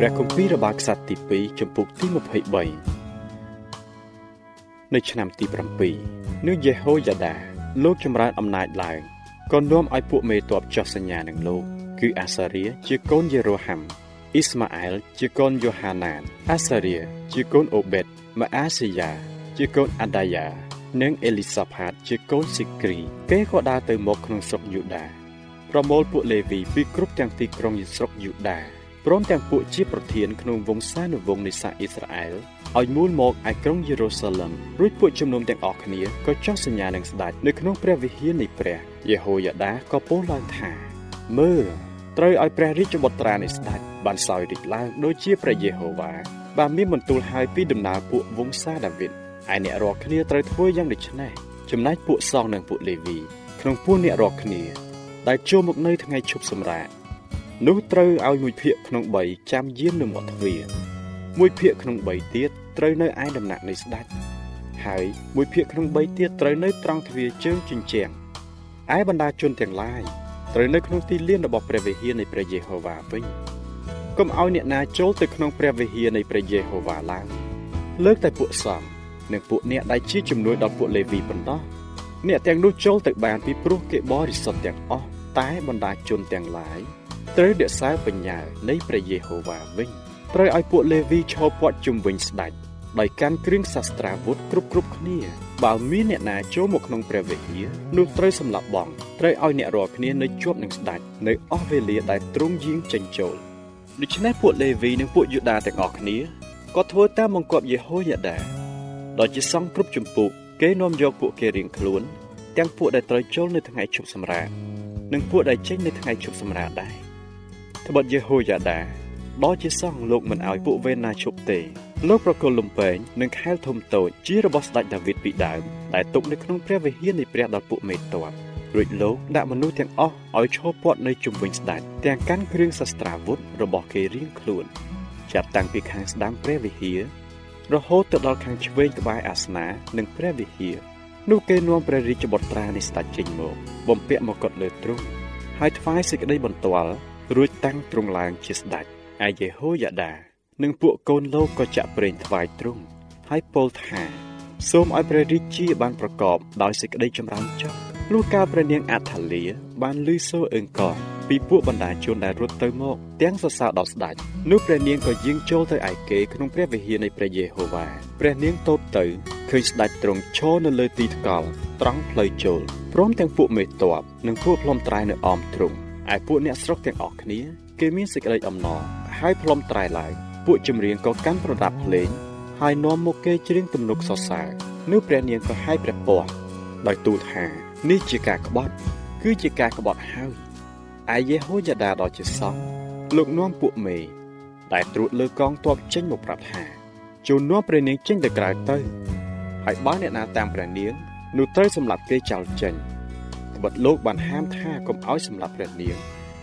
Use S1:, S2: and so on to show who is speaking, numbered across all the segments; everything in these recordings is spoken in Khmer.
S1: ព្រះគម្ពីររបាក្សត្រទី2ចំពុកទី23នៅឆ្នាំទី7នោះយេហូយ៉ាដាលោកចម្រើនអំណាចឡើងក៏នាំឲ្យពួកមេតបចោះសញ្ញានឹងលោក គឺអាសារៀជាកូនយេរ៉ូហាំអ៊ីស្ម៉ាអែលជាកូនយ៉ូហាណានអាសារៀជាកូនអូបេតម៉ាអាស៊ីយ៉ាជាកូនអាដាយ៉ានិងអេលីសាផាតជាកូនស៊ីគ្រីគេក៏ដើរទៅមកក្នុងស្រុកយូដាប្រមូលពួកលេវីពីគ្រប់ទាំងទីក្រុងយស្រុកយូដា ព្រមទាំងពួកជាប្រធានក្នុងវង្សានុវង្សនៃសាសអ៊ីស្រាអែលឲ្យមូលមកឯក្រុងយេរូសាឡឹមរួចពួកជំនុំទាំងអស់គ្នាក៏ចុះសញ្ញានឹងស្ដេចនៅក្នុងព្រះវិហារនៃព្រះយេហូយ៉ាដាក៏ពោលឡើងថាមើលត្រូវឲ្យព្រះរាជបុត្រានៃស្ដេចបានសោយរីកឡើងដូចជាព្រះយេហូវ៉ាបានមានបន្ទូលឲ្យពីដំណើរពួកវង្សាដាវីតឯអ្នករាល់គ្នាត្រូវធ្វើយ៉ាងដូចនេះចំណែកពួកសងនិងពួកលេវីក្នុងពួកអ្នករាល់គ្នាដែលចូលមកនៅថ្ងៃឈប់សម្រាក នោះត្រូវឲ្យមួយភាគក្នុង3ចាំយាមនៅមាត់ទ្វារមួយភាគក្នុង3ទៀតត្រូវនៅឯដំណាក់នៃស្ដេចហើយមួយភាគក្នុង3ទៀតត្រូវនៅត្រង់ទ្វារជើងជញ្ជាំងឯបណ្ដាជនទាំងឡាយត្រូវនៅក្នុងទីលានរបស់ព្រះវិហារនៃព្រះយេហូវ៉ាវិញកុំឲ្យអ្នកណាចូលទៅក្នុងព្រះវិហារនៃព្រះយេហូវ៉ាឡើយលើកតែពួកសង្ឃនិងពួកអ្នកដែលជាជំនួយដល់ពួកលេវីប៉ុណ្ណោះអ្នកទាំងនោះចូលទៅបានពីព្រោះគេបរិសុទ្ធទាំងអស់តែបណ្ដាជនទាំងឡាយ ត្រូវរក្សាបញ្ញានៃព្រះយេហូវ៉ាវិញត្រូវឲ្យពួកលេវីឈរព័ទ្ធជុំវិញស្ដេចដោយកាន់គ្រឿងសាស្ត្រាវុធគ្រប់គ្រប់គ្នាបើមានអ្នកណាចូលមកក្នុងព្រះវិហារនោះត្រូវសម្លាប់បងត្រូវឲ្យអ្នករាល់គ្នានៅជាប់នឹងស្ដេចនៅអស់វេលាដែលទ្រង់យាងចេញចូលដូច្នេះពួកលេវីនិងពួកយូដាទាំងអស់គ្នាក៏ធ្វើតាមបង្គាប់យេហូយ៉ាដាដោយជាសង្ឃគ្រប់ចម្ពោះគេនាំយកពួកគេរៀងខ្លួនទាំងពួកដែលត្រូវចូលនៅថ្ងៃឈប់សម្រាកនិងពួកដែលចេញនៅថ្ងៃឈប់សម្រាកដែរ ត្បិតយេហូយ៉ាដាដល់ជាសង្ឃលោកមិនឲ្យពួកវេណាឈប់ទេលោកប្រគល់លំពេងនិងខែលធំតូចជារបស់ស្ដេចដាវីតពីដើមដែលទុកនៅក្នុងព្រះវិហារនៃព្រះដល់ពួកមេតបរួចលោកដាក់មនុស្សទាំងអស់ឲ្យឈរព័ទ្ធនៅជុំវិញស្ដេចទាំងកាន់គ្រឿងសាស្ត្រាវុធរបស់គេរៀងខ្លួន ចាប់តាំងពីខាងស្ដាំព្រះវិហាររហូតទៅដល់ខាងឆ្វេងក្បែរអាសនានិងព្រះវិហារនោះគេនាំព្រះរាជបុត្រានៃស្ដេចចេញមក បំពាក់មកុដលើទ្រង់ហើយថ្វាយសេចក្តីបន្ទាល់ រួចតាំងទ្រង់ឡើងជាស្ដេចឯយេហូយ៉ាដា និងពួកកូនលោកក៏ចាក់ប្រេងថ្វាយទ្រង់ហើយពោលថា សូមឲ្យព្រះរាជាបានប្រកបដោយសេចក្តីចម្រើនចុះលុះកាលព្រះនាងអាថាលីបានលឺសូរអឹងកងពីពួកបណ្ដាជនដែលរត់ទៅមកទាំងសរសើរដល់ស្ដេចនោះព្រះនាងក៏យាងចូលទៅឯគេក្នុងព្រះវិហារនៃព្រះយេហូវ៉ាព្រះនាងតូបទៅឃើញស្ដេចទ្រង់ឈរនៅលើទីថ្កល់ត្រង់ផ្លូវចូលព្រមទាំងពួកមេតបនិងពួកផ្លុំត្រែនៅអមទ្រង់ ឯពួកអ្នកស្រុកទាំងអស់គ្នា គេមានសេចក្តីអំណរហើយផ្លុំត្រែឡើងពួកចម្រៀងក៏កាន់ប្រដាប់ភ្លេងហើយនាំមកគេច្រៀងទំនុកសរសើរនោះព្រះនាងក៏ហាយព្រះពស្ត្រដោយទូលថានេះជាការក្បត់ គឺជាការក្បត់ហើយឯយេហូយ៉ាដាដ៏ជាសង្ឃលោកនាំពួកមេដែលត្រួតលើកងទ័ពចេញមកប្រាប់ថាចូលនាំព្រះនាងចេញទៅក្រៅទៅហើយបើអ្នកណាតាមព្រះនាងនោះត្រូវសម្លាប់គេចោលចេញ ត្បិតលោកបានហាមថាកុំឲ្យសម្លាប់ព្រះនាង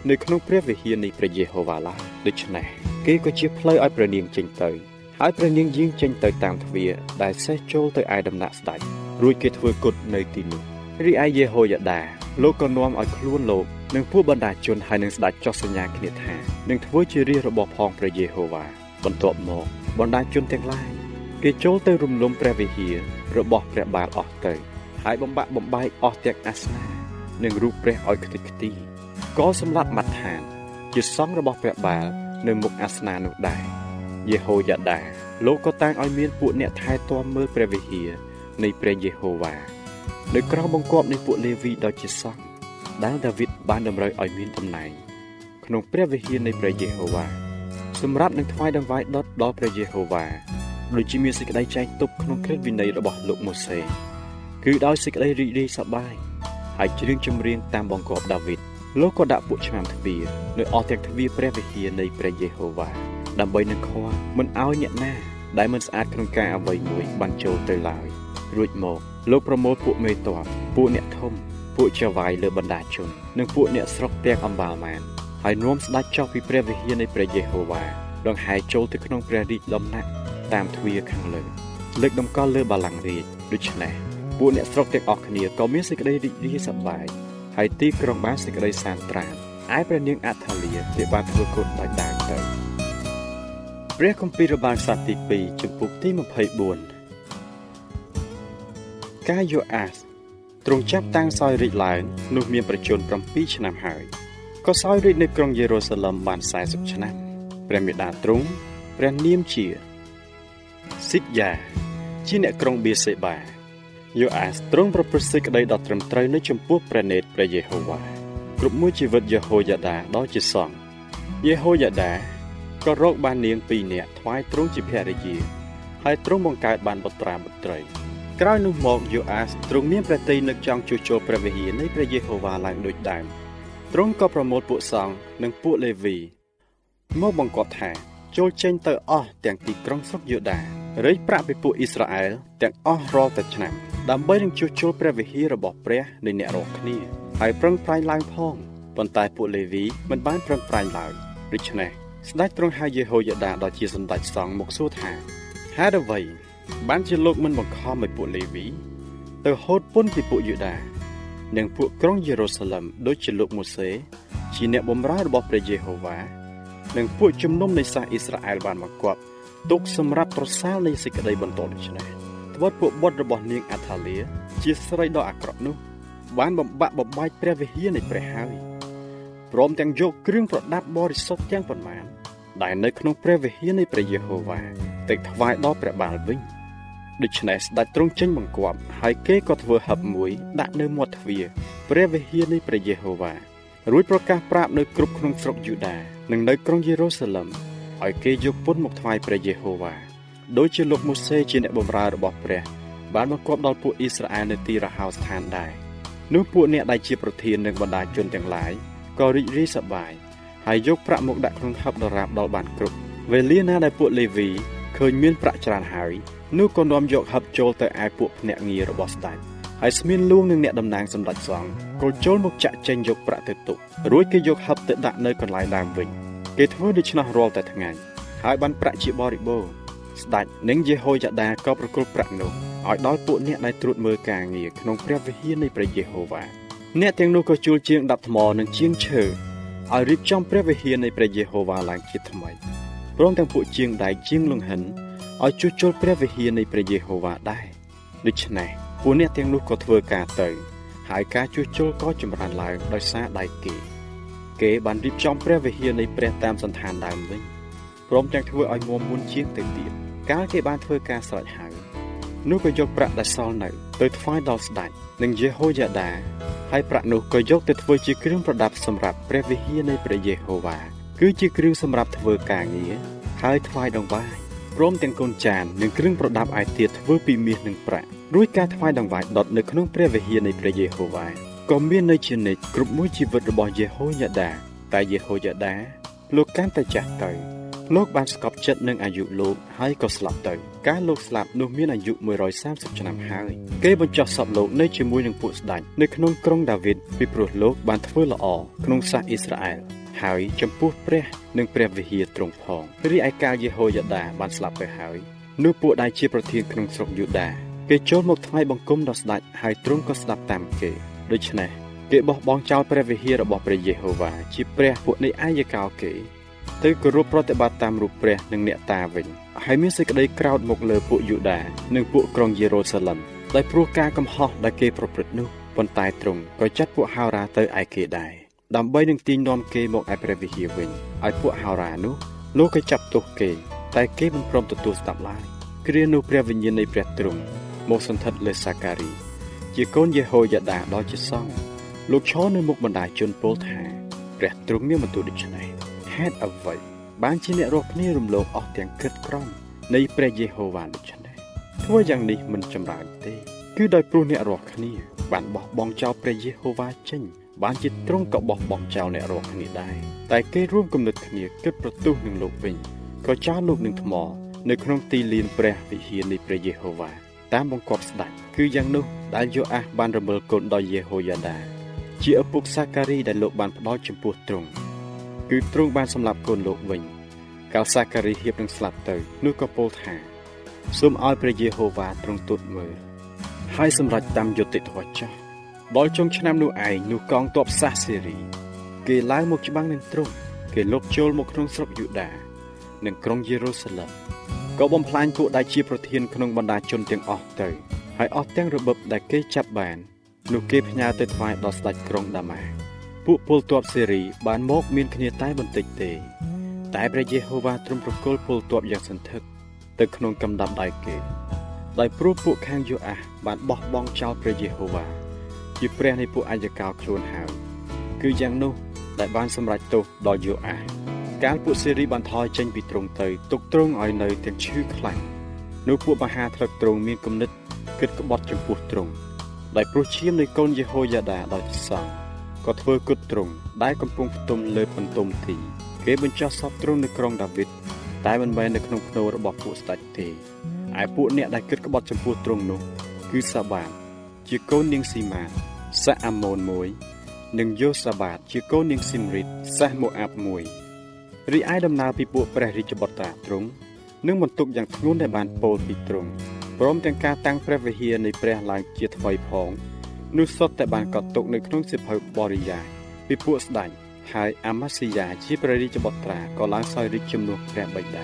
S1: នៅក្នុងព្រះវិហារនៃព្រះយេហូវ៉ាឡើយដូច្នេះគេក៏ជាផ្លូវឲ្យព្រះនាងចេញទៅហើយព្រះនាងយាងចេញទៅតាមទ្វារដែលសេះចូលទៅឯដំណាក់ស្ដេចរួចគេធ្វើគុតនៅទីនោះរីឯយេហូយ៉ាដាលោកក៏នាំឲ្យខ្លួនលោកនិងពួកបណ្ដាជនហើយនឹងស្ដេចចោះសញ្ញាគ្នាថានឹងធ្វើជារាជរបស់ផងព្រះយេហូវ៉ាបន្ទាប់មកបណ្ដាជនទាំងឡាយគេចូលទៅរំលំព្រះវិហាររបស់ព្រះបាលអស់ទៅហើយបំបាក់បំបែកអស់ទាំងអាសនា និងរូបព្រះឲ្យខ្ទេចខ្ទីក៏សម្លាប់មាត់ឋាន ជាសង្ឃរបស់ព្រះបាលនៅមុខអាសនានោះដែរយេហូយ៉ាដាលោកក៏តាំងឲ្យមានពួកអ្នកថែទាំមើលព្រះវិហារនៃព្រះយេហូវ៉ានៅក្រោមបង្គាប់នៃពួកលេវីដ៏ជាសង្ឃដែលដាវីតបានតម្រូវឲ្យមានតំណែងក្នុងព្រះវិហារនៃព្រះយេហូវ៉ាសម្រាប់នឹងថ្វាយដង្វាយដុតដល់ព្រះយេហូវ៉ាដូចជាមានសេចក្តីចែងទុកក្នុងក្រឹតវិន័យរបស់លោកម៉ូសេគឺដោយសេចក្តីរីករាយសប្បាយ ហើយច្រៀងចម្រៀងតាមបង្គាប់ដាវីតលោកក៏ដាក់ពួកឆ្មាំទ្វារនៅអស់ទាំងទ្វារព្រះវិហារនៃព្រះយេហូវ៉ាដើម្បីនឹងខွာមិនឲ្យអ្នកណាដែលមិនស្អាតក្នុងការអ្វីមួយបានចូលទៅឡើយរួចមកលោកប្រមូលពួកមេតបពួកអ្នកធំពួកចៅវាយលើបណ្ដាជននិងពួកអ្នកស្រុកទាំងអំបាលម៉ានហើយនាំស្ដេចចុះពីព្រះវិហារនៃព្រះយេហូវ៉ាដង្ហែចូលទៅក្នុងព្រះរាជដំណាក់តាមទ្វារខាងលើលើកតម្កល់លើបល្ល័ង្ករាជដូច្នេះ ពួកអ្នកស្រុកទាំងអស់គ្នាក៏មានសេចក្តីរីករាយសប្បាយហើយទីក្រុងបានសេចក្តីសានត្រានឯព្រះនាងអាថាលីដែលបានធ្វើគុណដោយដាងទៅព្រះគម្ពីររបាំងសត្វទី2ចំពុកទី24កាយូអាសទ្រង់ចាប់តាំងសោយរាជឡើងនោះមានប្រជជន7ឆ្នាំហើយក៏សោយរាជនៅក្រុងយេរូសាឡឹមបាន40ឆ្នាំព្រះមេដាទ្រង់ព្រះនាមជាស៊ីកយ៉ាជាអ្នកក្រុងបៀសេបា យូអាសទ្រង់ប្រព្រឹត្តសេចក្តីដ៏ត្រឹមត្រូវនៅចំពោះព្រះនេតព្រះយេហូវ៉ាគ្រប់មួយជីវិតយេហូយ៉ាដាដ៏ជាសង្ឃយេហូយ៉ាដាក៏រកបាននាងពីរនាក់ថ្វាយទ្រង់ជាភរិយាហើយទ្រង់បង្កើតបានបុត្រាបុត្រីក្រោយនោះមកយូអាសទ្រង់មានព្រះតីនឹកចង់ជួសជុលព្រះវិហារនៃព្រះយេហូវ៉ាឡើងដូចដើមទ្រង់ក៏ប្រមូលពួកសង្ឃនិងពួកលេវីមកបង្គាប់ថាចូលចេញទៅអស់ទាំងទីក្រុងស្រុកយូដា រែកប្រាក់ពីពួកអ៊ីស្រាអែលទាំងអស់រាល់តែឆ្នាំដើម្បីនឹងជួសជុលព្រះវិហាររបស់ព្រះនៃអ្នករាល់គ្នាហើយប្រឹងប្រែងឡើងផងប៉ុន្តែពួកលេវីមិនបានប្រឹងប្រែងឡើយដូច្នេះស្ដេចទ្រង់ហៅយេហូយ៉ាដាដ៏ជាសម្ដេចសង្ឃមកសួរថាហេតុអ្វីបានជាលោកមិនបង្ខំឲ្យពួកលេវីទៅហូតពន្ធពីពួកយូដានិងពួកក្រុងយេរូសាឡឹមដូចជាលោកម៉ូសេជាអ្នកបម្រើរបស់ព្រះយេហូវ៉ា និងពួកជំនុំនៃសាសអ៊ីស្រាអែលបានមកគប់ទុកសម្រាប់ប្រសាលនៃសេចក្តីបន្ទោសដូច្នេះត្បិតពួកបុត្ររបស់នាងអាថាលីជាស្រីដ៏អាក្រក់នោះ បានបំបាក់បំបែកព្រះវិហារនៃព្រះហើយព្រមទាំងយកគ្រឿងប្រដាប់បរិសុទ្ធទាំងប៉ុន្មានដែលនៅក្នុងព្រះវិហារនៃព្រះយេហូវ៉ាទៅថ្វាយដល់ព្រះបាលវិញដូច្នេះស្ដេចទ្រង់ចេញបង្គាប់ហើយគេក៏ធ្វើហឹបមួយដាក់នៅមាត់ទ្វារព្រះវិហារនៃព្រះយេហូវ៉ារួចប្រកាសប្រាប់នៅគ្រប់ក្នុងស្រុកយូដា និងនៅក្រុងយេរូសាឡឹមឲ្យគេយកពុនមកថ្វាយព្រះយេហូវ៉ាដោយជាលោកម៉ូសេជាអ្នកបម្រើរបស់ព្រះបានបង្គាប់ដល់ពួកអ៊ីស្រាអែលនៅទីរហោស្ថានដែរនោះពួកអ្នកដែលជាប្រធាននិងបណ្ដាជនទាំងឡាយក៏រីករាយសប្បាយហើយយកប្រាក់មកដាក់ក្នុងហឹបដរាបដល់បានគ្រប់វេលាណាដែលពួកលេវីឃើញមានប្រាក់ច្រើនហើយនោះក៏នាំយកហឹបចូលទៅឯពួកភ្នាក់ងាររបស់ស្ដេច ហើយស្មានលួងនឹងអ្នកតំណាងសម្ដេចសង្ឃក៏ចូលមកចាក់ចែងយកប្រាក់ទៅទុករួចគេយកហឹបទៅដាក់នៅកន្លែងដើមវិញគេធ្វើដូច្នោះរាល់តែថ្ងៃហើយបានប្រាក់ជាបរិបូរណ៍ស្ដេចនិងយេហូយ៉ាដាក៏ប្រគល់ប្រាក់នោះឲ្យដល់ពួកអ្នកដែលត្រួតមើលការងារក្នុងព្រះវិហារនៃព្រះយេហូវ៉ាអ្នកទាំងនោះក៏ជួលជាងដាប់ថ្មនិងជាងឈើឲ្យរៀបចំព្រះវិហារនៃព្រះយេហូវ៉ាឡើងជាថ្មីព្រមទាំងពួកជាងដែកជាងលង្ហិនឲ្យជួសជុលព្រះវិហារនៃព្រះយេហូវ៉ាដែរដូច្នេះ ពួកអ្នកទាំងនោះក៏ធ្វើការទៅ ហើយការជួសជុលក៏ចម្រើនឡើងដោយសារដៃគេ គេបានរៀបចំព្រះវិហារនៃព្រះតាមសន្តានដើមវិញព្រមទាំងធ្វើឲ្យមុំមុនជាងទៅទៀតកាលគេបានធ្វើការស្រេចហើយនោះក៏យកប្រាក់ដែលសល់នៅ ទៅថ្វាយដល់ស្ដេចនិងយេហូយ៉ាដាហើយប្រាក់នោះក៏យកទៅធ្វើជាគ្រឿងប្រដាប់សម្រាប់ព្រះវិហារនៃព្រះយេហូវ៉ាគឺជាគ្រឿងសម្រាប់ធ្វើការងារហើយថ្វាយដង្វាយព្រមទាំងកូនចាននិងគ្រឿងប្រដាប់ឯទៀតធ្វើពីមាសនិងប្រាក់ រួចការថ្វាយដង្វាយដុតនៅក្នុងព្រះវិហារនៃព្រះយេហូវ៉ាក៏មាននៅជានិច្ចគ្រប់មួយជីវិតរបស់យេហូយ៉ាដាតែយេហូយ៉ាដាលោកកាន់តែចាស់ទៅលោកបានស្កប់ចិត្តនឹងអាយុលោកហើយក៏ស្លាប់ទៅកាលលោកស្លាប់នោះមានអាយុ130ឆ្នាំហើយគេបញ្ចុះសពលោកនៅជាមួយនឹងពួកស្ដេចនៅក្នុងក្រុងដាវីតពីព្រោះលោកបានធ្វើល្អក្នុងសាសអ៊ីស្រាអែលហើយចំពោះព្រះនិងព្រះវិហារទ្រង់ផងរីឯកាលយេហូយ៉ាដាបានស្លាប់ទៅហើយនោះពួកដែលជាប្រធានក្នុងស្រុកយូដា គេចូលមកថ្វាយបង្គំដល់ស្ដេចហើយទ្រង់ក៏ស្ដាប់តាមគេដូច្នេះគេបោះបង់ចោលព្រះវិហាររបស់ព្រះយេហូវ៉ាជាព្រះពួកនៃអាយកោគេទៅគោរពប្រតិបត្តិតាមរូបព្រះនិងអ្នកតាវិញហើយមានសេចក្តីក្រោធមកលើពួកយូដានិងពួកក្រុងយេរូសាឡឹមដោយព្រោះការកំហុសដែលគេប្រព្រឹត្តនោះប៉ុន្តែទ្រង់ក៏ចាត់ពួកហោរាទៅឯគេដែរដើម្បីនឹងទាញនាំគេមកឯព្រះវិហារវិញឲ្យពួកហោរានោះលោកក៏ចាប់ទោសគេតែគេមិនព្រមទទួលស្ដាប់ឡើយគ្រានោះព្រះវិញ្ញាណនៃព្រះទ្រង់ មកសន្ធិដ្ឋលើសាការី ជាកូនយេហូយ៉ាដាដ៏ជាសង្ឃលោកឈរនៅមុខបណ្ដាជនពលថាព្រះទ្រង់មានបន្ទូលដូច្នេះហេតុអ្វីបានជាអ្នករស់គ្នារំលងអស់ទាំងគិតក្រំនៃព្រះយេហូវ៉ាដូច្នេះធ្វើយ៉ាងនេះមិនចម្រើនទេ គឺដោយព្រោះអ្នករស់គ្នា បានបោះបង់ចោលព្រះយេហូវ៉ាចេញបានជាទ្រង់ក៏បោះបង់ចោលអ្នករស់គ្នាដែរតែគេរួមគំនិតគ្នាគិតប្រទុះនឹងលោកវិញក៏ចោលលោកនឹងថ្ម នៅក្នុងទីលានព្រះវិហារនៃព្រះយេហូវ៉ា តាមបង្គាប់ស្ដេចគឺយ៉ាងនោះដែលយូអាសបានរមិលកូនដល់យេហូយ៉ាដាជាឪពុកសាការីដែលលោកបានផ្ដល់ចំពោះទ្រង់គឺទ្រង់បានសម្លាប់កូនលោកវិញកាលសាការីហៀបនឹងស្លាប់ទៅនោះក៏ពោលថាសូមឲ្យព្រះយេហូវ៉ាទ្រង់ទូតមើលហើយសម្រេចតាមយុត្តិធម៌ចាស់ដល់ចុងឆ្នាំនោះឯងនោះកងទ័ពសាសសេរី គេឡើងមកច្បាំងនឹងទ្រង់គេលុកចូលមកក្នុងស្រុកយូដា និងក្រុងយេរូសាឡឹម ក៏បំផ្លាញពួកដែលជាប្រធានក្នុងបណ្ដាជនទាំងអស់ទៅហើយអស់ទាំងរបបដែលគេចាប់បាននោះគេផ្ញើទៅថ្វាយដល់ស្ដេចក្រុងដាម៉ាពួកពលទ័ពសេរីបានមកមានគ្នាតែបន្តិចទេ តែព្រះយេហូវ៉ាទ្រង់ប្រគល់ពលទ័ពយ៉ាងសន្ធឹកទៅក្នុងកំដាប់ដៃគេដោយព្រោះពួកខាងយូអាសបានបោះបង់ចោលព្រះយេហូវ៉ាជាព្រះនៃពួកអាយកោខ្លួនហើយគឺយ៉ាងនោះដែលបានសម្រេចទោសដល់យូអាស កាលពួកសេរីបានថយចេញពីទ្រង់ទៅទុកទ្រង់ឲ្យនៅទាំងឈឺខ្លាំងនោះពួកមហាថ្លឹកទ្រង់មានគំនិតគិតក្បត់ចំពោះទ្រង់ដោយព្រោះឈាមនៃកូនយេហូយ៉ាដាដោយសង្ឃក៏ធ្វើគុតទ្រង់ដែលកំពុងផ្ទុំលើបន្ទុំទីគេបញ្ចុះសពទ្រង់នៅក្រុងដាវីតតែមិនមែននៅក្នុងភ្នូររបស់ពួកស្ដេចទេឯពួកអ្នកដែលគិតក្បត់ចំពោះទ្រង់នោះ គឺសាបាតជាកូននាងស៊ីម៉ាសាអាម៉ូនមួយ និងយូសាបាតជាកូននាងស៊ីមរីតសាសម៉ូអាប់មួយ រីឯដំណើរពីពួកព្រះរាជបុត្រាទ្រង់នឹងបន្ទុកយ៉ាងធ្ងន់ដែលបានពោលពីទ្រង់ព្រមទាំងការតាំងព្រះវិហារនៃព្រះឡើងជាថ្មីផងនោះសុទ្ធតែបានកត់ទុកនៅក្នុងសិភៅបរិយាពីពួកស្ដេចហើយអាម៉ាស៊ីយ៉ាជាព្រះរាជបុត្រាក៏ឡើងសោយរាជជំនួសព្រះបិតា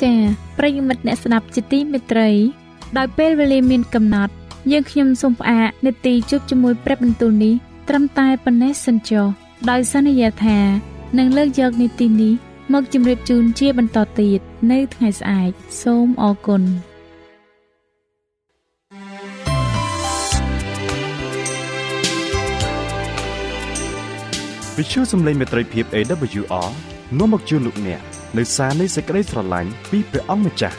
S2: ចា៎ប្រិយមិត្តអ្នកស្ដាប់ជាទីមេត្រី ដោយពេលវេលាមានកំណត់ យើងខ្ញុំសូមផ្អាកនាទីជប់ជាមួយព្រឹបបន្ទូលនេះ ត្រឹមតែប៉ុណ្ណេះសិនចុះដោយសន្យាថានឹងលើកយកនីតិនេះមកជម្រាបជូនជាបន្តទៀតនៅថ្ងៃស្អែកសូមអរគុណ
S3: វិទ្យុសំឡេងមេត្រីភាព AWR នាំមកជូនលោកអ្នកនៅសារនៃសេចក្តីស្រឡាញ់ពីព្រះអង្គម្ចាស់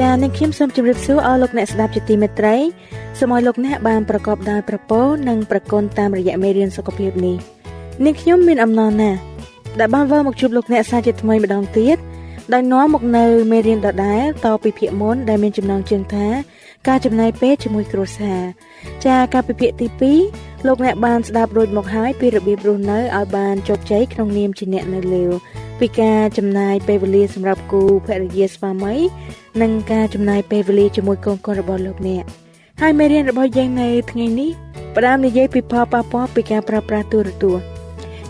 S4: ចា៎នាងខ្ញុំសូមជម្រាបសួរអស់លោកអ្នកស្ដាប់ជាទីមេត្រីសូមឲ្យលោកអ្នកបានប្រកបដោយប្រពោនិងប្រគុណតាមរយៈមេរៀនសុខភាពនេះនាងខ្ញុំមានអំណរណាស់ដែលបានវិលមកជួបលោកអ្នកសាជាថ្មីម្ដងទៀតដោយនាំមកនៅមេរៀនដដែលតពីភាគមុនដែលមានចំណងជើងថា ការចំណាយពេលជាមួយគ្រួសារចាការពិភាក្សាទី2លោកអ្នកបានស្ដាប់រួចមកហើយពីរបៀបរស់នៅឲ្យបានជោគជ័យក្នុងនាមជាអ្នកនៅលើ ពីការចំណាយពេលវេលាសម្រាប់គូភរិយាស្វាមីនិងការចំណាយពេលវេលាជាមួយកូនកូនរបស់លោកអ្នកហើយមេរៀនរបស់យើងនៅថ្ងៃនេះផ្ដើមនិយាយពីផលប៉ះពាល់ពីការប្រើប្រាស់ទូរទស្សន៍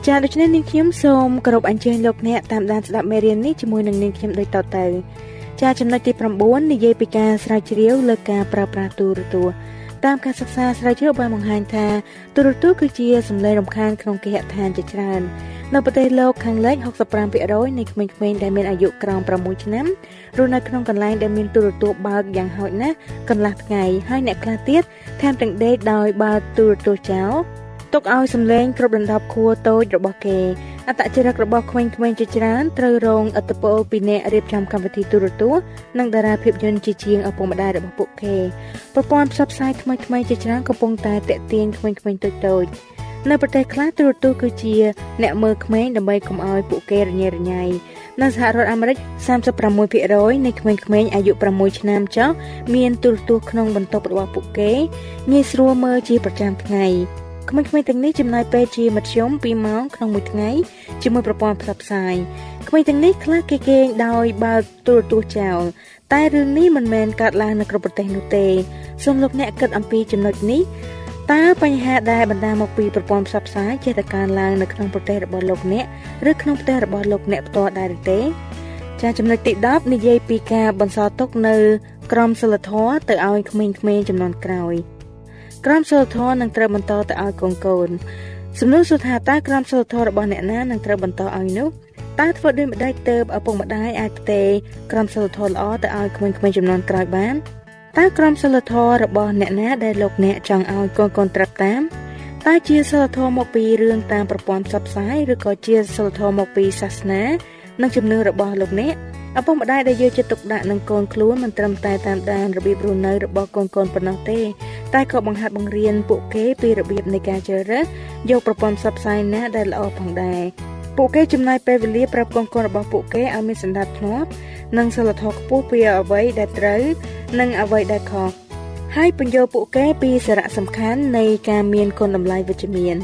S4: ចាដូច្នេះនាងខ្ញុំសូមគោរពអញ្ជើញលោកអ្នកតាមដានស្ដាប់មេរៀននេះជាមួយនឹងនាងខ្ញុំដូចតទៅចាចំណុចទី9និយាយពីការស្រាវជ្រាវលើការប្រើប្រាស់ទូរទស្សន៍ តាមការសិក្សាស្រាវជ្រាវបានបង្ហាញថាទូរទស្សន៍គឺជាសម្លេងរំខានក្នុងគេហដ្ឋានជាច្រើននៅប្រទេសលោកខាងលិច65%នៃក្មេងៗដែលមានអាយុក្រោម6ឆ្នាំរស់នៅក្នុងកន្លែងដែលមានទូរទស្សន៍បើកយ៉ាងហោចណាស់កន្លះថ្ងៃហើយអ្នកខ្លះទៀតថែមទាំងដេកដោយបើកទូរទស្សន៍ចោលទុកឲ្យសំឡេងគ្រប់ដណ្ដប់ខួរតូចរបស់គេ អត្តចរិតរបស់ក្មេងៗជាច្រើនត្រូវរងឥទ្ធិពលពីអ្នករៀបចំកម្មវិធីទូរទស្សន៍និងតារាភាពយន្តជាជាងឪពុកម្ដាយរបស់ពួកគេប្រព័ន្ធផ្សព្វផ្សាយថ្មីៗជាច្រើនកំពុងតែតាក់ទាញក្មេងៗតូចៗនៅប្រទេសខ្លះទូរទស្សន៍គឺជាអ្នកមើលក្មេងដើម្បីកុំឲ្យពួកគេរញ៉េរញ៉ៃនៅសហរដ្ឋអាមេរិក36%នៃក្មេងៗអាយុ6ឆ្នាំចុះមានទូរទស្សន៍ក្នុងបន្ទប់របស់ពួកគេងាយស្រួលមើលជាប្រចាំថ្ងៃ ក្មេងៗទាំងនេះចំណាយពេលជាមធ្យម2ម៉ោងក្នុងមួយថ្ងៃជាមួយប្រព័ន្ធផ្សព្វផ្សាយក្មេងទាំងនេះខ្លះគេគេងដោយបើកទូរទស្សន៍ចោលតែរឿងនេះមិនមែនកើតឡើងនៅគ្រប់ប្រទេសនោះទេសូមលោកអ្នកគិតអំពីចំណុចនេះតើបញ្ហាដែលបណ្ដាលមកពីប្រព័ន្ធផ្សព្វផ្សាយចេះតែកើនឡើងនៅក្នុងប្រទេសរបស់លោកអ្នកឬក្នុងផ្ទះរបស់លោកអ្នកផ្ទាល់ដែរឬទេចាចំណុចទី10និយាយពីការបន្សល់ទុកនៅក្រមសីលធម៌ទៅឲ្យក្មេងៗចំនួនក្រោយ ក្រមសីលធម៌នឹងត្រូវបន្តទៅឲ្យកូនកូនសំណួរសួរថាតើក្រមសីលធម៌របស់អ្នកណានឹងត្រូវបន្តឲ្យនោះតើធ្វើដូចម្ដេចទៅឪពុកម្ដាយអាចផ្ទេរក្រមសីលធម៌ល្អទៅឲ្យក្មេងៗចំនួនក្រោយបានតើក្រមសីលធម៌របស់អ្នកណាដែលលោកអ្នកចង់ឲ្យកូនកូនត្រាប់តាមតើជាសិលធម៌មកពីរឿងតាមប្រព័ន្ធផ្សព្វផ្សាយឬក៏ជាសិលធម៌មកពីសាសនា និងជំនឿរបស់លោកអ្នក ឪពុកម្ដាយដែលយកចិត្តទុកដាក់នឹងកូនខ្លួនមិនត្រឹមតែតាមដានរបៀបរស់នៅរបស់កូនកូនប៉ុណ្ណោះទេ តែក៏បង្ហាត់បង្រៀនពួកគេពីរបៀបនៃការជ្រើសរើសយកប្រព័ន្ធផ្សព្វផ្សាយណាដែលល្អផងដែរពួកគេចំណាយពេលវេលាប្រាប់កូនកូនរបស់ពួកគេឲ្យមានសណ្ដាប់ធ្នាប់និងសិលធម៌ខ្ពស់ពីអ្វីដែលត្រូវនិងអ្វីដែលខុសហើយបញ្យល់ពួកគេពីសារៈសំខាន់នៃការមានគុណតម្លៃវិជ្ជមាន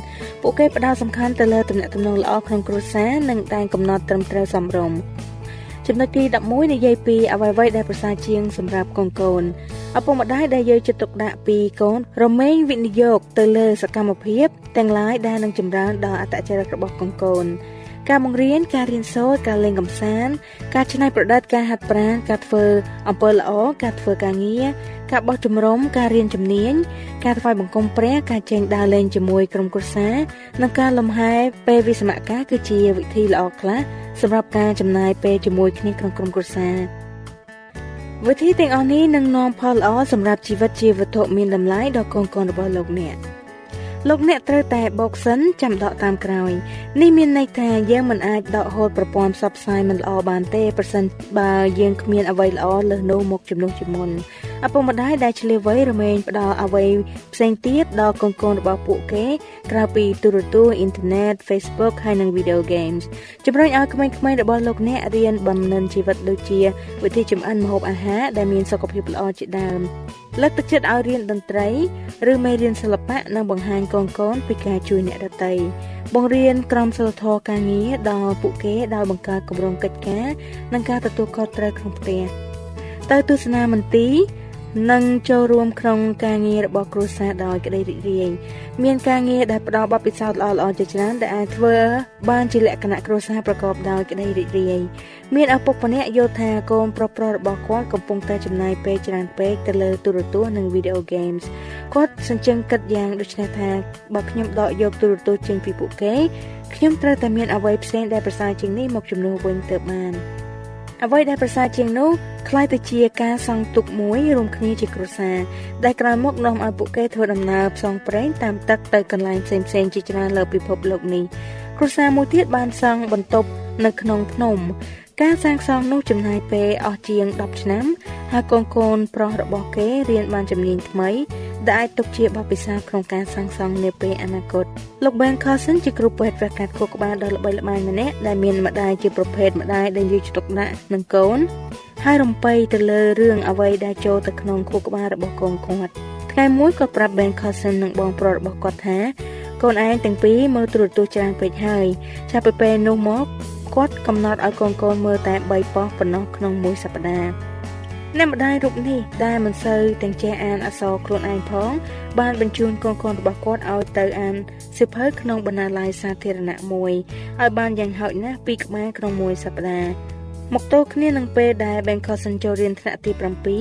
S4: ពួកគេផ្ដោតសំខាន់ទៅលើទំនាក់ទំនងល្អក្នុងគ្រួសារនិងតែងកំណត់ត្រឹមត្រូវសមរម្យ ចំណុចទី11និយាយពីអ្វីៗដែលប្រសើរជាងសម្រាប់កូនកូនឪពុកម្ដាយដែលយកចិត្តទុកដាក់ពីកូនរមែងវិនិយោគទៅលើសកម្មភាពទាំងឡាយដែលនឹងចម្រើនដល់អត្តចរិតរបស់កូនកូនការបង្រៀនការរៀនសូត្រការលេងកម្សាន្តការច្នៃប្រឌិតការហាត់ប្រាណការធ្វើអំពើល្អការធ្វើការងារ ការបោះជំរំការរៀនជំនាញការថ្វាយបង្គំព្រះការចេញដើរលេងជាមួយក្រុមគ្រួសារនិងការលំហែពេលវិស្សមការគឺជាវិធីល្អខ្លះសម្រាប់ការចំណាយពេលជាមួយគ្នាក្នុងក្រុមគ្រួសារវិធីទាំងអស់នេះនឹងនាំផលល្អសម្រាប់ជីវិតជាវត្ថុមានតម្លៃដល់កូនៗរបស់លោកអ្នក។លោកអ្នកត្រូវតែបោកសិនចាំដកតាមក្រោយនេះមានន័យថាយើងមិនអាចដកហូតប្រព័ន្ធផ្សព្វផ្សាយមិនល្អបានទេប្រសិនបើយើងគ្មានអ្វីល្អលើសនោះមកជំនួសជាមុន ឪពុកម្ដាយដែលឆ្លៀសវៃរមែងផ្ដល់អ្វីផ្សេងទៀតដល់កូនកូនរបស់ពួកគេក្រៅពីទូរទស្សន៍អ៊ីនធឺណិត Facebook ហើយនិង video games ជំរុញឲ្យក្មេងៗរបស់លោកអ្នករៀនបំណិនជីវិតដូចជាវិធីចម្អិនម្ហូបអាហារដែលមានសុខភាពល្អជាដើមលើកទឹកចិត្តឲ្យរៀនតន្ត្រីឬមេរៀនសិល្បៈនិងបង្ហាញកូនកូនពីការជួយអ្នកដទៃបង្រៀនក្រមសីលធម៌ការងារដល់ពួកគេដោយបង្កើតគម្រោងកិច្ចការនិងការទទួលខុសត្រូវក្នុងផ្ទះទៅទស្សនាមន្ទីរ និងចូលរួមក្នុងការងាររបស់គ្រួសារដោយក្តីរីករាយមានការងារដែលផ្ដល់បទពិសោធន៍ល្អៗជាច្រើនដែលអាចធ្វើបានជាលក្ខណៈគ្រួសារប្រកបដោយក្តីរីករាយមានឪពុកម្នាក់យល់ថាកូនប្រុសប្រុសរបស់គាត់កំពុងតែចំណាយពេលច្រើនពេកទៅលើទូរទស្សន៍និង video games គាត់សញ្ជឹងគិតយ៉ាងដូចនេះថាបើខ្ញុំដកយកទូរទស្សន៍ចេញពីពួកគេខ្ញុំត្រូវតែមានអ្វីផ្សេងដែលប្រសើរជាងនេះមកជំនួសវិញទៅបាន អ្វីដែលប្រសើរជាងនោះខ្ល้ายទៅជាការសង់ទុកមួយរួមគ្នាជាគ្រួសារដែលក្រោយមកនាំឲ្យពួកគេធ្វើដំណើរផ្សងព្រេងតាមទឹកទៅកន្លែងផ្សេងៗជាច្រើនលើពិភពលោកនេះគ្រួសារមួយទៀតបានសង់បន្ទប់នៅក្នុងភ្នំ ការសាងសង់នោះចំណាយពេលអស់ជាង10ឆ្នាំហើយកូនកូនប្រុសរបស់គេរៀនបានជំនាញថ្មីដែលអាចទុកជាបទពិសោធន៍ក្នុងការសាងសង់នាពេលអនាគតលោក Ben Carson ជាគ្រូពេទ្យវះកាត់ខួរក្បាលដ៏ល្បីល្បាញម្នាក់ដែលមានម្ដាយជាប្រភេទម្ដាយដែលយកចិត្តទុកដាក់នឹងកូនហើយរំពៃទៅលើរឿងអ្វីដែលចូលទៅក្នុងខួរក្បាលរបស់កូនគាត់ថ្ងៃមួយគាត់ប្រាប់ Ben Carson និងបងប្រុសរបស់គាត់ថាកូនឯងទាំងពីរមើលទូរទស្សន៍ច្រើនពេកហើយចាប់ពីពេលនោះមក គាត់កំណត់ឲ្យកូនកូនមើលតែ3ប៉ុស្តិ៍ប៉ុណ្ណោះក្នុងមួយសប្តាហ៍អ្នកម្ដាយរូបនេះដែលមិនសូវទាំងចេះអានអក្សរខ្លួនឯងផង បានបញ្ជូនកូនកូនរបស់គាត់ឲ្យទៅអានសិភៅក្នុងបណ្ណាល័យសាធារណៈមួយឲ្យបានយ៉ាងហោចណាស់ពីក្បាលក្នុងមួយសប្តាហ៍មកទល់គ្នានឹងពេលដែល Bencoson ចូលរៀនថ្នាក់ទី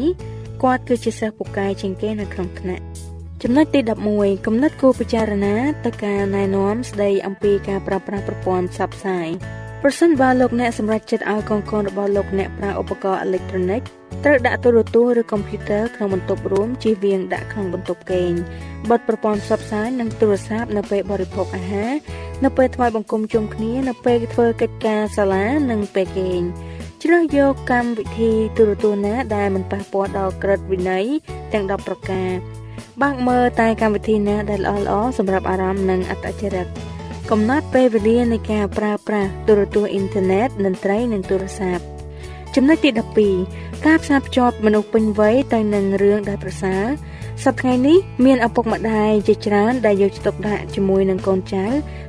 S4: 7គាត់គឺជាសិស្សពូកែជាងគេនៅក្នុងថ្នាក់ចំណុចទី11គំនិតគួរពិចារណាទៅការណែនាំស្ដីអំពីការប្រើប្រាស់ប្រព័ន្ធផ្សព្វផ្សាយ ប្រសិនបើលោកអ្នកសម្រេចចិត្តឲ្យកូនកូនរបស់លោកអ្នកប្រើឧបករណ៍អេឡិចត្រូនិកត្រូវដាក់ទូរទស្សន៍ឬកុំព្យូទ័រក្នុងបន្ទប់រួមជៀសវាងដាក់ក្នុងបន្ទប់គេងបិទប្រព័ន្ធផ្សព្វផ្សាយនិងទូរស័ព្ទនៅពេលបរិភោគអាហារនៅពេលថ្វាយបង្គំជុំគ្នានៅពេលធ្វើកិច្ចការសាលានិងពេលគេងជ្រើសយកកម្មវិធីទូរទស្សន៍ណាដែលមិនប៉ះពាល់ដល់ក្រឹតវិន័យទាំង10ប្រការបើកមើលតែកម្មវិធីណាដែលល្អៗសម្រាប់អារម្មណ៍និងអត្តចរិត កំណត់ពេលវេលានៃការប្រើប្រាស់ទូរទស្សន៍អ៊ីនធឺណិតតន្ត្រីនិងទូរស័ព្ទចំណុចទី12ការផ្សារភ្ជាប់មនុស្សពេញវ័យទៅនឹងរឿងដែលប្រសើរ សប្តាហ៍នេះមានឪពុកម្ដាយជាច្រើនដែលយកចិត្តទុកដាក់ជាមួយនឹងកូនចៅ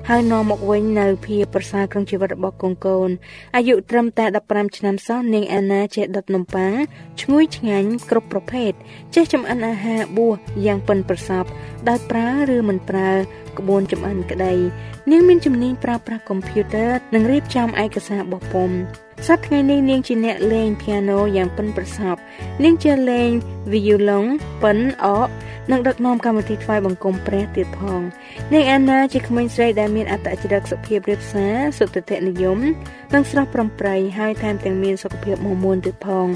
S4: ហើយនាំមកវិញនៅភាពប្រសើរក្នុងជីវិតរបស់កូនកូនអាយុត្រឹមតែ15ឆ្នាំសោះនាងអាណាចេះដុតនំប៉័ងឈ្ងុយឆ្ងាញ់គ្រប់ប្រភេទចេះចម្អិនអាហារបួសយ៉ាងប៉ិនប្រសប់ដោយប្រើឬមិនប្រើក្បួនចម្អិនក្តីនាងមានជំនាញប្រើប្រាស់កុំព្យូទ័រនិងរៀបចំឯកសារបោះពុម្ព សប្តាហ៍នេះនាងជាអ្នកលេងព្យ៉ាណូយ៉ាងប៉ិនប្រសប់នាងជាលេង violon ប៉ិនអកនិងដឹកនាំកម្មវិធីថ្វាយបង្គំព្រះទៀតផងនាងអាណាជាក្មេងស្រីដែលមានអត្តចរិតសុភាពរាបសារសុទ្ធិនិយមនិងស្រស់ប្រំប្រៃហើយថែមទាំងមានសុខភាពមាំមួនទៀតផង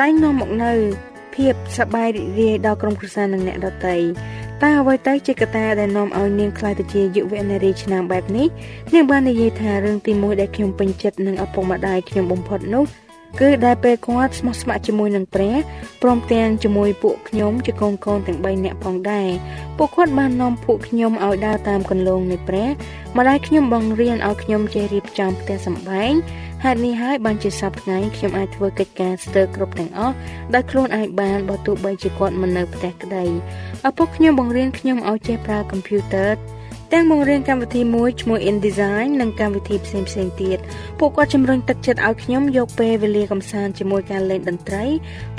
S4: តែងនាំមកនៅភាពសប្បាយរីករាយដល់ក្រុមគ្រួសារនិងអ្នកដទៃ តើអ្វីទៅជាកត្តាដែលនាំឲ្យនាងខ្លាចទៅជាយុវនារីឆ្នាំបែបនេះនាងបាននិយាយថារឿងទី1ដែលខ្ញុំពេញចិត្តនឹងឪពុកម្ដាយខ្ញុំបំផុតនោះគឺដែលពេលគាត់ស្មោះស្ម័គ្រជាមួយនឹងព្រះព្រមទាំងជាមួយពួកខ្ញុំជាកូនកូនទាំង3នាក់ផងដែរពួកគាត់បាននាំពួកខ្ញុំឲ្យដើរតាមគន្លងនៃព្រះម្ដាយខ្ញុំបង្រៀនឲ្យខ្ញុំចេះរៀបចំផ្ទះសម្បែង ហេតុនេះហើយបានជាសប្តាហ៍ខ្ញុំអាចធ្វើកិច្ចការស្ទើរគ្រប់ទាំងអស់ដោយខ្លួនឯងបានបើទោះបីជាគាត់មិននៅផ្ទះក្តីឪពុកខ្ញុំបង្រៀនខ្ញុំឲ្យចេះប្រើកុំព្យូទ័រទាំងបង្រៀនកម្មវិធីមួយឈ្មោះ InDesign និងកម្មវិធីផ្សេងផ្សេងទៀតពួកគាត់ជំរុញទឹកចិត្តឲ្យខ្ញុំយកពេលវេលាកំសាន្តជាមួយការលេងតន្ត្រី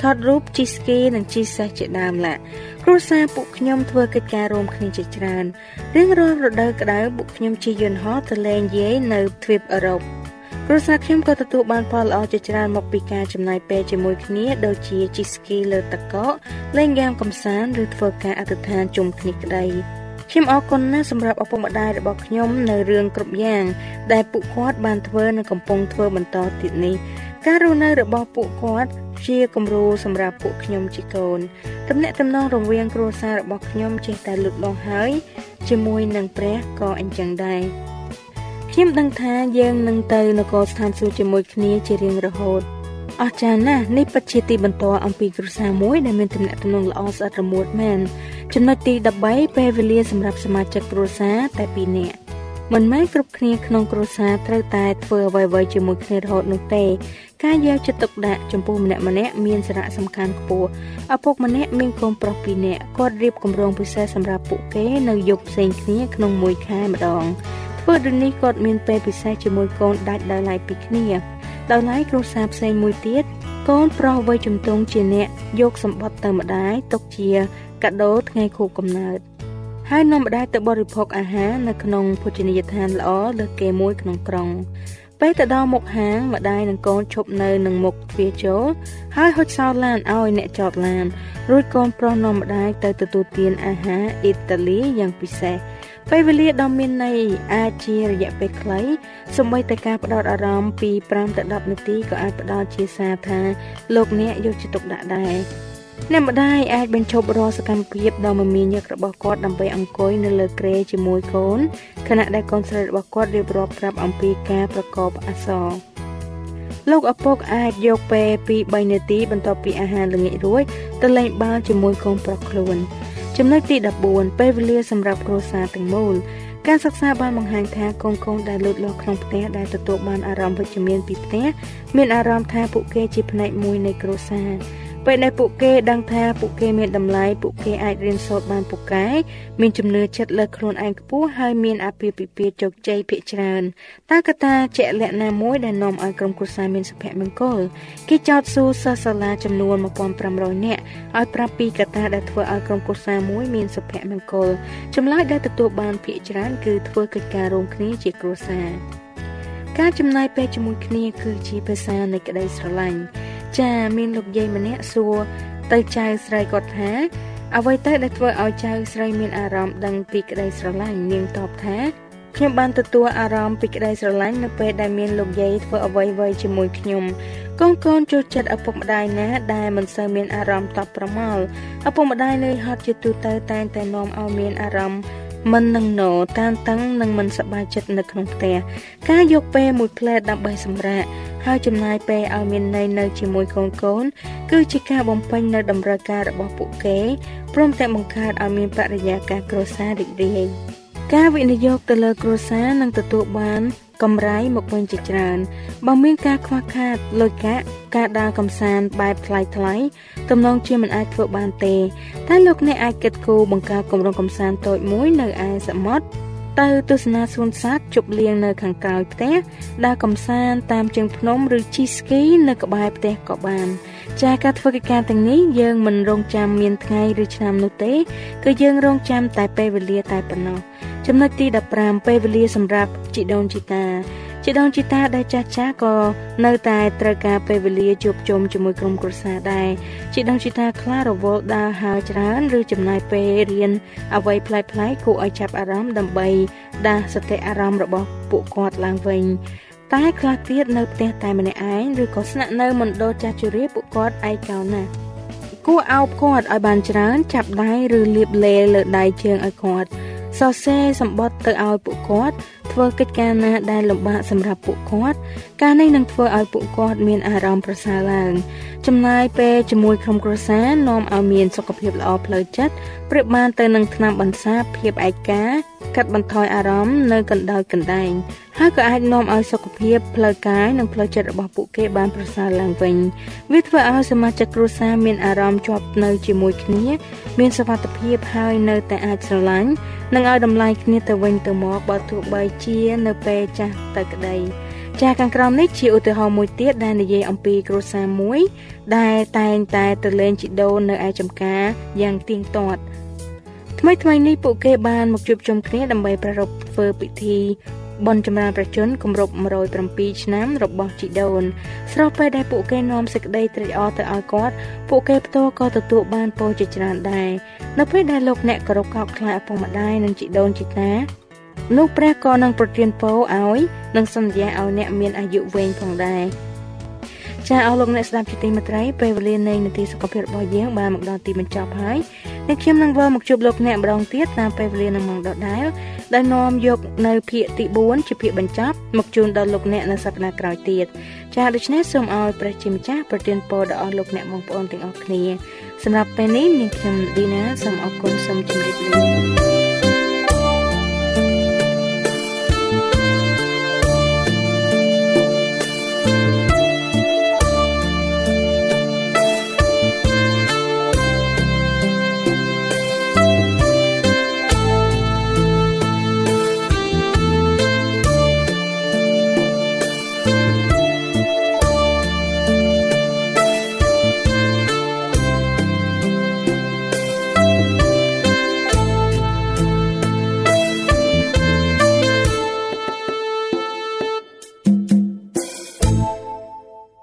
S4: ថតរូបជិះស្គីនិងជិះសេះជាដើមឡាគ្រួសារពួកខ្ញុំធ្វើកិច្ចការរួមគ្នាជាច្រើនរៀងរាល់រដូវក្តៅពួកខ្ញុំជិះយន្តហោះទៅលេងយាយនៅទ្វីបអឺរ៉ុប គ្រួសារខ្ញុំក៏ទទួលបានផលល្អជាច្រើនមកពីការចំណាយពេលជាមួយគ្នាដូចជាជិះស្គីលើទឹកកកលេងហ្គេមកម្សាន្តឬធ្វើការអធិដ្ឋានជុំគ្នាក្តីខ្ញុំអរគុណណាស់សម្រាប់ឪពុកម្ដាយរបស់ខ្ញុំនៅរឿងគ្រប់យ៉ាងដែលពួកគាត់បានធ្វើនិងកំពុងធ្វើបន្តទៀតនេះការរស់នៅរបស់ពួកគាត់ជាគំរូសម្រាប់ពួកខ្ញុំជាកូនទំនាក់ទំនងរវាងគ្រួសាររបស់ខ្ញុំចេះតែលូតលាស់ហើយជាមួយនឹងព្រះក៏អញ្ចឹងដែរ ខ្ញុំដឹងថាយើងនឹងទៅនគរស្ថានសួគ៌ជាមួយគ្នាជារៀងរហូតអស្ចារ្យណាស់នេះពិតជាទីបន្ទាល់អំពីគ្រួសារមួយដែលមានទំនាក់ទំនងល្អស្អិតរមួតមែនចំណុចទី13ពេលវេលាសម្រាប់សមាជិកគ្រួសារតែ2នាក់មិនមែនគ្រប់គ្នាក្នុងគ្រួសារត្រូវតែធ្វើអ្វីៗជាមួយគ្នារហូតនោះទេការយកចិត្តទុកដាក់ចំពោះម្នាក់ម្នាក់មានសារៈសំខាន់ខ្ពស់ឪពុកម្នាក់មានកូនប្រុស2នាក់គាត់រៀបគម្រោងពិសេសសម្រាប់ពួកគេនៅយប់ផ្សេងគ្នាក្នុងមួយខែម្ដង ធ្វើដូចនេះគាត់មានពេលពិសេសជាមួយកូនដាច់ដោយឡែកពីគ្នាដោយឡែកគ្រួសារផ្សេងមួយទៀតកូនប្រុសវ័យជំទង់ជាអ្នកយកសម្បត្តិទៅម្ដាយទុកជាកាដូថ្ងៃខួបកំណើតហើយនាំម្ដាយទៅបរិភោគអាហារនៅក្នុងភោជនីយដ្ឋានល្អលើគេមួយក្នុងក្រុងពេលទៅដល់មុខហាងម្ដាយនិងកូនឈប់នៅនឹងមុខទ្វារចូលហើយហុចសោឡានឲ្យអ្នកចតឡានរួចកូនប្រុសនាំម្ដាយទៅទទួលទានអាហារអ៊ីតាលីយ៉ាងពិសេស ពេលវេលាដ៏មានន័យអាចជារយៈពេលខ្លីសូម្បីតែការផ្ដោតអារម្មណ៍ពី5ទៅ10នាទីក៏អាចផ្ដល់ជាសារថាលោកអ្នកយកចិត្តទុកដាក់ដែរអ្នកម្ដាយអាចបញ្ឈប់រាល់សកម្មភាពដ៏មមាញឹករបស់គាត់ដើម្បីអង្គុយនៅលើគ្រែជាមួយកូនខណៈដែលកូនស្រីរបស់គាត់រៀបរាប់ប្រាប់អំពីការប្រកបអក្សរលោកឪពុកអាចយកពេលពី3នាទីបន្ទាប់ពីអាហារល្ងាចរួចទៅលេងបាល់ជាមួយកូនប្រុសខ្លួន ចំណុចទី14ពេលវេលាសម្រាប់គ្រួសារទាំងមូលការសិក្សាបានបង្ហាញថាកូនកូនដែលលូតលាស់ក្នុងផ្ទះដែលទទួលបានអារម្មណ៍វិជ្ជមានពីផ្ទះមានអារម្មណ៍ថាពួកគេជាផ្នែកមួយនៃគ្រួសារ ពេលដែលពួកគេដឹងថាពួកគេមានតម្លៃពួកគេអាចរៀនសូត្របានពូកែមានជំនឿចិត្តលើខ្លួនឯងខ្ពស់ហើយមានអាពាហ៍ពិពាហ៍ជោគជ័យភាគច្រើនតើកត្តាជាក់លាក់ណាមួយដែលនាំឲ្យក្រុមគ្រួសារមានសុភមង្គលគេចោទសួរសិស្សសាលាចំនួន1500នាក់ឲ្យប្រាប់ពីកត្តាដែលធ្វើឲ្យក្រុមគ្រួសារមួយមានសុភមង្គលចម្លើយដែលទទួលបានភាគច្រើនគឺធ្វើកិច្ចការរួមគ្នាជាគ្រួសារការចំណាយពេលជាមួយគ្នាគឺជាភាសានៃក្តីស្រឡាញ់ ចាមានលោកយាយម្នាក់សួរទៅចៅស្រីគាត់ថាអ្វីទៅដែលធ្វើឲ្យចៅស្រីមានអារម្មណ៍ដឹងពីក្តីស្រឡាញ់នាងតបថាខ្ញុំបានទទួលអារម្មណ៍ពីក្តីស្រឡាញ់នៅពេលដែលមានលោកយាយធ្វើអ្វីៗជាមួយខ្ញុំកូនកូនចូលចិត្តឪពុកម្ដាយណាដែលមិនសូវមានអារម្មណ៍តបប្រមល់ឪពុកម្ដាយនឿយហត់ជាទូទៅតែងតែនាំឲ្យមានអារម្មណ៍ មិននឹងណោតានតឹងនិងមិនសប្បាយចិត្តនៅក្នុងផ្ទះការយកពេលមួយផ្លែតដើម្បីសម្រាកហើយចំណាយពេលឲ្យមានន័យនៅជាមួយកូនកូន គឺជាការបំពេញនៅតម្រូវការរបស់ពួកគេព្រមទាំងបង្កើតឲ្យមានបរិយាកាសគ្រួសាររីករាយ ការវិនិយោគទៅលើគ្រួសារនឹងទទួលបានកម្រៃមកវិញជាច្រើនបើមានការខ្វះខាតលុយកាក់ការដើរកំសាន្តបែបថ្លៃថ្លៃទំនងជាមិនអាចធ្វើបានទេតែលោកអ្នកអាចគិតគូរបង្កើតគម្រោងកំសាន្តតូចមួយនៅឯសមុទ្រទៅទស្សនាសួនសត្វជប់លៀងនៅខាងក្រោយផ្ទះដើរកំសាន្តតាមជើងភ្នំឬជិះស្គីនៅក្បែរផ្ទះក៏បានចាការធ្វើកិច្ចការទាំងនេះយើងមិនរងចាំមានថ្ងៃឬឆ្នាំនោះទេគឺយើងរងចាំតែពេលវេលាតែប៉ុណ្ណោះ ចំណុចទី15ពេលវេលាសម្រាប់ជីដូនជីតាជីដូនជីតាដែលចាស់ចាស់ក៏នៅតែត្រូវការពេលវេលាជួបជុំជាមួយក្រុមគ្រួសារដែរជីដូនជីតាខ្លះរវល់ដើរហើរច្រើនឬចំណាយពេលរៀនអ្វីប្លែកៗគួរឲ្យចាប់អារម្មណ៍ដើម្បីដាស់សតិអារម្មណ៍របស់ពួកគាត់ឡើងវិញតែខ្លះទៀតនៅផ្ទះតែម្នាក់ឯងឬក៏ស្នាក់នៅមណ្ឌលចាស់ជរាពួកគាត់ឯកោណាស់គួរអោបគាត់ឲ្យបានច្រើន ចាប់ដៃឬលាបលេលើដៃជើងឲ្យគាត់ សរសេរសម្បត្តិទៅឲ្យពួកគាត់ ធ្វើកិច្ចការណាដែលលំបាកសម្រាប់ពួកគាត់ការនេះនឹងធ្វើឲ្យពួកគាត់មានអារម្មណ៍ប្រសើរឡើងចំណាយពេលជាមួយក្រុមគ្រួសារនាំឲ្យមានសុខភាពល្អផ្លូវចិត្តប្រៀបបានទៅនឹងថ្នាំបន្សាបភាពឯកាកាត់បន្ថយអារម្មណ៍នៅកណ្ដោយកណ្ដែងហើយក៏អាចនាំឲ្យសុខភាពផ្លូវកាយនិងផ្លូវចិត្តរបស់ពួកគេបានប្រសើរឡើងវិញវាធ្វើឲ្យសមាជិកគ្រួសារមានអារម្មណ៍ជាប់នៅជាមួយគ្នា មានសុវត្ថិភាពហើយនៅតែអាចស្រឡាញ់និងឲ្យតម្លៃគ្នាទៅវិញទៅមកបើទោះបីជានៅពេលចាស់ទៅក្តីចាខាងក្រោមនេះជាឧទាហរណ៍មួយទៀតដែលនិយាយអំពីគ្រួសារមួយ ដែលតែងតែទៅលេងជីដូននៅឯចំការយ៉ាងទៀងទាត់ថ្មីថ្មីនេះពួកគេបានមកជួបជុំគ្នាដើម្បីប្រារព្ធធ្វើពិធីបុណ្យចម្រើនប្រជជនគម្រប់107ឆ្នាំរបស់ជីដូនស្របពេលដែលពួកគេនាំសេចក្តីត្រេកអរទៅឲ្យគាត់ពួកគេផ្ទាល់ក៏ទទួលបានពរជាច្រើនដែរនៅពេលដែលលោកអ្នកគោរពកោតខ្លាឪពុកម្ដាយនិងជីដូនជីតា នោះព្រះក៏នឹងប្រទានពរឲ្យនិងសន្យាឲ្យអ្នកមានអាយុវែងផងដែរចាអស់លោកអ្នកស្ដាប់ជាទីមេត្រីពេលវេលានៃនាទីសុខភាពរបស់យើងបានមកដល់ទីបញ្ចប់ហើយនេះខ្ញុំនឹងវិលមកជួបលោកអ្នកម្ដងទៀតតាមពេលវេលានឹងម៉ោងដដែលដែលនាំយកនៅភាគទី4ជាភាគបញ្ចប់មកជូនដល់លោកអ្នកនៅសប្តាហ៍ក្រោយទៀតចាដូច្នេះសូមឲ្យព្រះជាម្ចាស់ប្រទានពរដល់អស់លោកអ្នកបងប្អូនទាំងអស់គ្នាសម្រាប់ពេលនេះនាងខ្ញុំឌីណាសូមអរគុណសូមជម្រាបលា